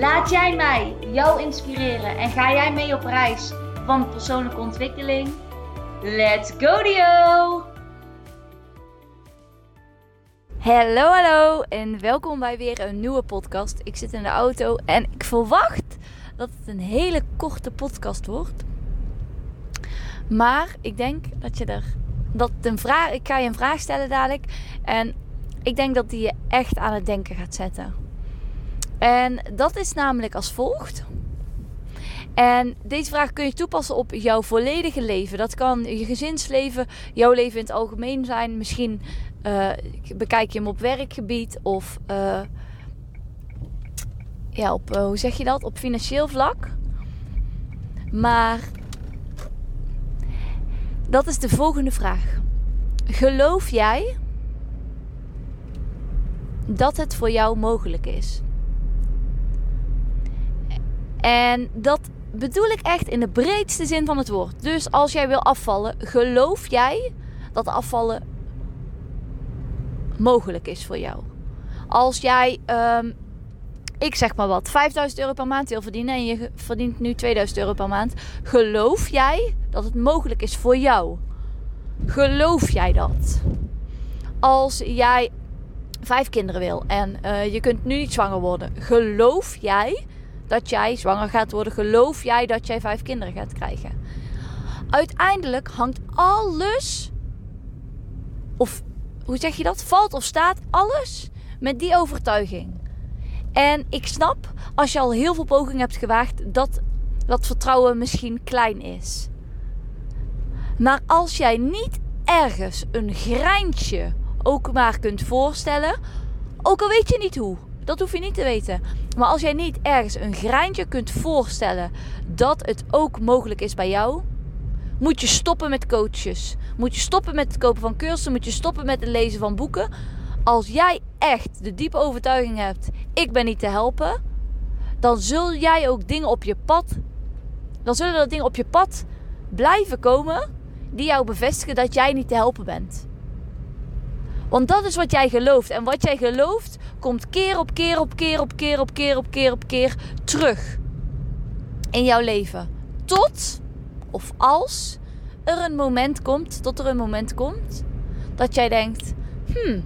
Laat jij mij jou inspireren en ga jij mee op reis van persoonlijke ontwikkeling? Let's go Dio! Hallo hallo en welkom bij weer een nieuwe podcast. Ik zit in de auto en ik verwacht dat het een hele korte podcast wordt. Maar ik denk dat je er dat een vraag, ik ga je een vraag stellen dadelijk en ik denk dat die je echt aan het denken gaat zetten. En dat is namelijk als volgt. En deze vraag kun je toepassen op jouw volledige leven. Dat kan je gezinsleven, jouw leven in het algemeen zijn. Misschien uh, bekijk je hem op werkgebied of uh, ja, op, uh, hoe zeg je dat? Op financieel vlak. Maar dat is de volgende vraag. Geloof jij dat het voor jou mogelijk is? En dat bedoel ik echt in de breedste zin van het woord. Dus als jij wil afvallen, geloof jij dat afvallen mogelijk is voor jou? Als jij, um, ik zeg maar wat, 5000 euro per maand wil verdienen en je verdient nu 2000 euro per maand, geloof jij dat het mogelijk is voor jou? Geloof jij dat? Als jij vijf kinderen wil en uh, je kunt nu niet zwanger worden, geloof jij dat jij zwanger gaat worden? Geloof jij dat jij vijf kinderen gaat krijgen? Uiteindelijk hangt alles, of hoe zeg je dat? Valt of staat alles met die overtuiging. En ik snap als je al heel veel pogingen hebt gewaagd dat dat vertrouwen misschien klein is. Maar als jij niet ergens een greintje ook maar kunt voorstellen, ook al weet je niet hoe, dat hoef je niet te weten. Maar als jij niet ergens een greintje kunt voorstellen dat het ook mogelijk is bij jou, moet je stoppen met coaches. Moet je stoppen met het kopen van cursussen, moet je stoppen met het lezen van boeken. Als jij echt de diepe overtuiging hebt, ik ben niet te helpen, dan zul jij ook dingen op je pad, dan zullen er dingen op je pad blijven komen die jou bevestigen dat jij niet te helpen bent. Want dat is wat jij gelooft. En wat jij gelooft komt keer op keer op keer op keer op keer op keer op keer terug in jouw leven. Tot of als er een moment komt, tot er een moment komt dat jij denkt: hmm,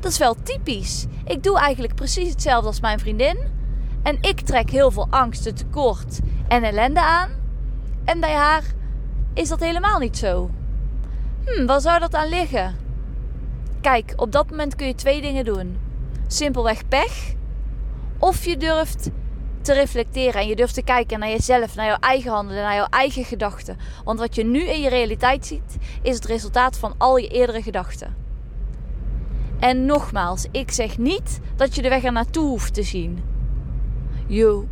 dat is wel typisch. Ik doe eigenlijk precies hetzelfde als mijn vriendin. En ik trek heel veel angsten, tekort en ellende aan. En bij haar is dat helemaal niet zo. Hmm, waar zou dat aan liggen? Kijk, op dat moment kun je twee dingen doen. Simpelweg pech. Of je durft te reflecteren en je durft te kijken naar jezelf, naar jouw eigen handelen, naar jouw eigen gedachten. Want wat je nu in je realiteit ziet, is het resultaat van al je eerdere gedachten. En nogmaals, ik zeg niet dat je de weg er naartoe hoeft te zien. Je,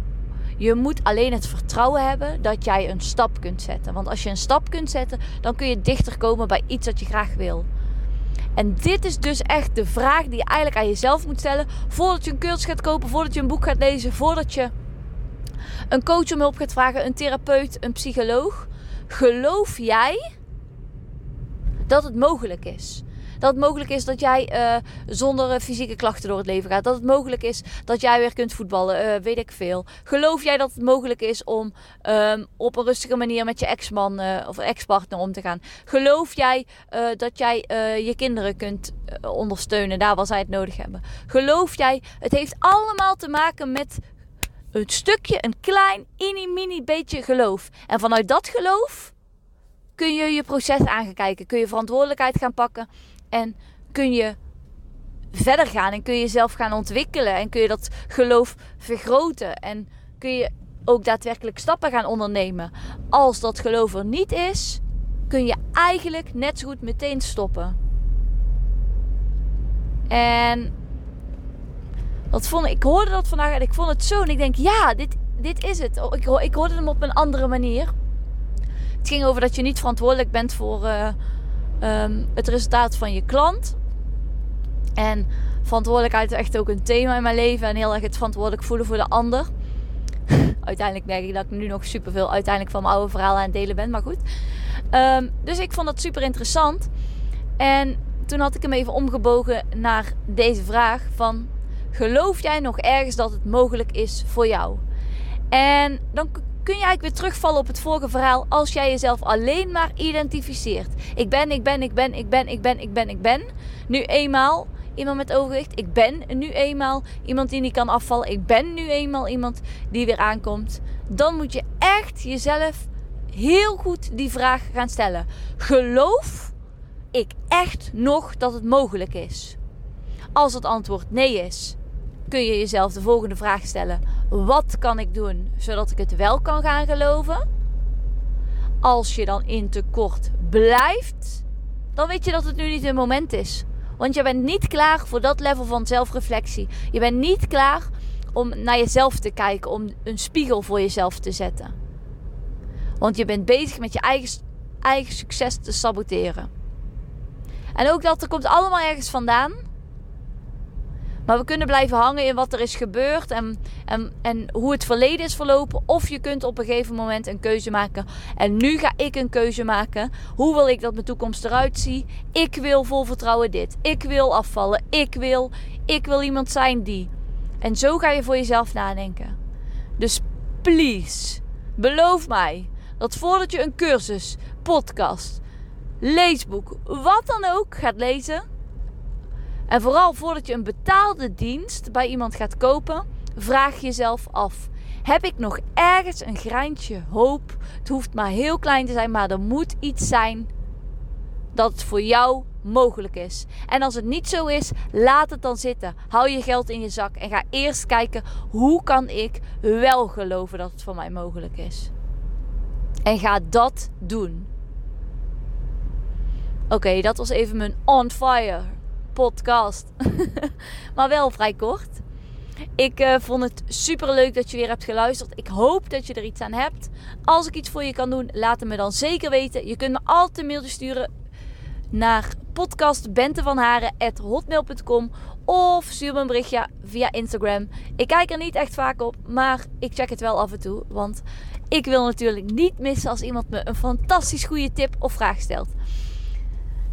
je moet alleen het vertrouwen hebben dat jij een stap kunt zetten. Want als je een stap kunt zetten, dan kun je dichter komen bij iets dat je graag wil. En dit is dus echt de vraag die je eigenlijk aan jezelf moet stellen. Voordat je een cursus gaat kopen, voordat je een boek gaat lezen, voordat je een coach om hulp gaat vragen, een therapeut, een psycholoog. Geloof jij dat het mogelijk is? Dat het mogelijk is dat jij uh, zonder uh, fysieke klachten door het leven gaat. Dat het mogelijk is dat jij weer kunt voetballen. Uh, weet ik veel. Geloof jij dat het mogelijk is om um, op een rustige manier met je ex-man of ex-partner om te gaan? Geloof jij dat jij je kinderen kunt ondersteunen daar waar zij het nodig hebben? Geloof jij, het heeft allemaal te maken met een stukje, een klein, mini-mini beetje geloof. En vanuit dat geloof kun je je proces aangekijken. Kun je verantwoordelijkheid gaan pakken. En kun je verder gaan en kun je jezelf gaan ontwikkelen. En kun je dat geloof vergroten. En kun je ook daadwerkelijk stappen gaan ondernemen. Als dat geloof er niet is, kun je eigenlijk net zo goed meteen stoppen. En Dat vond, ik hoorde dat vandaag en ik vond het zo. En ik denk, ja, dit, dit is het. Oh, ik, ik hoorde hem op een andere manier. Het ging over dat je niet verantwoordelijk bent voor uh, um, het resultaat van je klant. En verantwoordelijkheid is echt ook een thema in mijn leven. En heel erg het verantwoordelijk voelen voor de ander. uiteindelijk merk ik dat ik nu nog superveel uiteindelijk van mijn oude verhaal aan het delen ben. Maar goed. Um, dus ik vond dat super interessant. En toen had ik hem even omgebogen naar deze vraag van... Geloof jij nog ergens dat het mogelijk is voor jou? En dan kun je eigenlijk weer terugvallen op het vorige verhaal als jij jezelf alleen maar identificeert. Ik ben, ik ben, ik ben, ik ben, ik ben, ik ben, ik ben. Nu eenmaal iemand met overgewicht. Ik ben nu eenmaal iemand die niet kan afvallen. Ik ben nu eenmaal iemand die weer aankomt. Dan moet je echt jezelf heel goed die vraag gaan stellen. Geloof ik echt nog dat het mogelijk is? Als het antwoord nee is, kun je jezelf de volgende vraag stellen: wat kan ik doen zodat ik het wel kan gaan geloven? Als je dan in tekort blijft, dan weet je dat het nu niet het moment is. Want je bent niet klaar voor dat level van zelfreflectie. Je bent niet klaar om naar jezelf te kijken, om een spiegel voor jezelf te zetten. Want je bent bezig met je eigen, eigen succes te saboteren. En ook dat er komt allemaal ergens vandaan. Maar we kunnen blijven hangen in wat er is gebeurd en, en, en hoe het verleden is verlopen. Of je kunt op een gegeven moment een keuze maken. En nu ga ik een keuze maken. Hoe wil ik dat mijn toekomst eruit ziet? Ik wil vol vertrouwen dit. Ik wil afvallen. Ik wil, ik wil iemand zijn die. En zo ga je voor jezelf nadenken. Dus please, beloof mij dat voordat je een cursus, podcast, leesboek, wat dan ook gaat lezen en vooral voordat je een betaalde dienst bij iemand gaat kopen, vraag jezelf af: heb ik nog ergens een greintje hoop? Het hoeft maar heel klein te zijn, maar er moet iets zijn dat het voor jou mogelijk is. En als het niet zo is, laat het dan zitten. Hou je geld in je zak en ga eerst kijken hoe kan ik wel geloven dat het voor mij mogelijk is. En ga dat doen. Oké, dat was even mijn on fire podcast. maar wel vrij kort. Ik uh, vond het super leuk dat je weer hebt geluisterd. Ik hoop dat je er iets aan hebt. Als ik iets voor je kan doen, laat het me dan zeker weten. Je kunt me altijd een mailtje sturen naar podcastbentevanharen.hotmail.com of stuur me een berichtje via Instagram. Ik kijk er niet echt vaak op, maar ik check het wel af en toe. Want ik wil natuurlijk niet missen als iemand me een fantastisch goede tip of vraag stelt.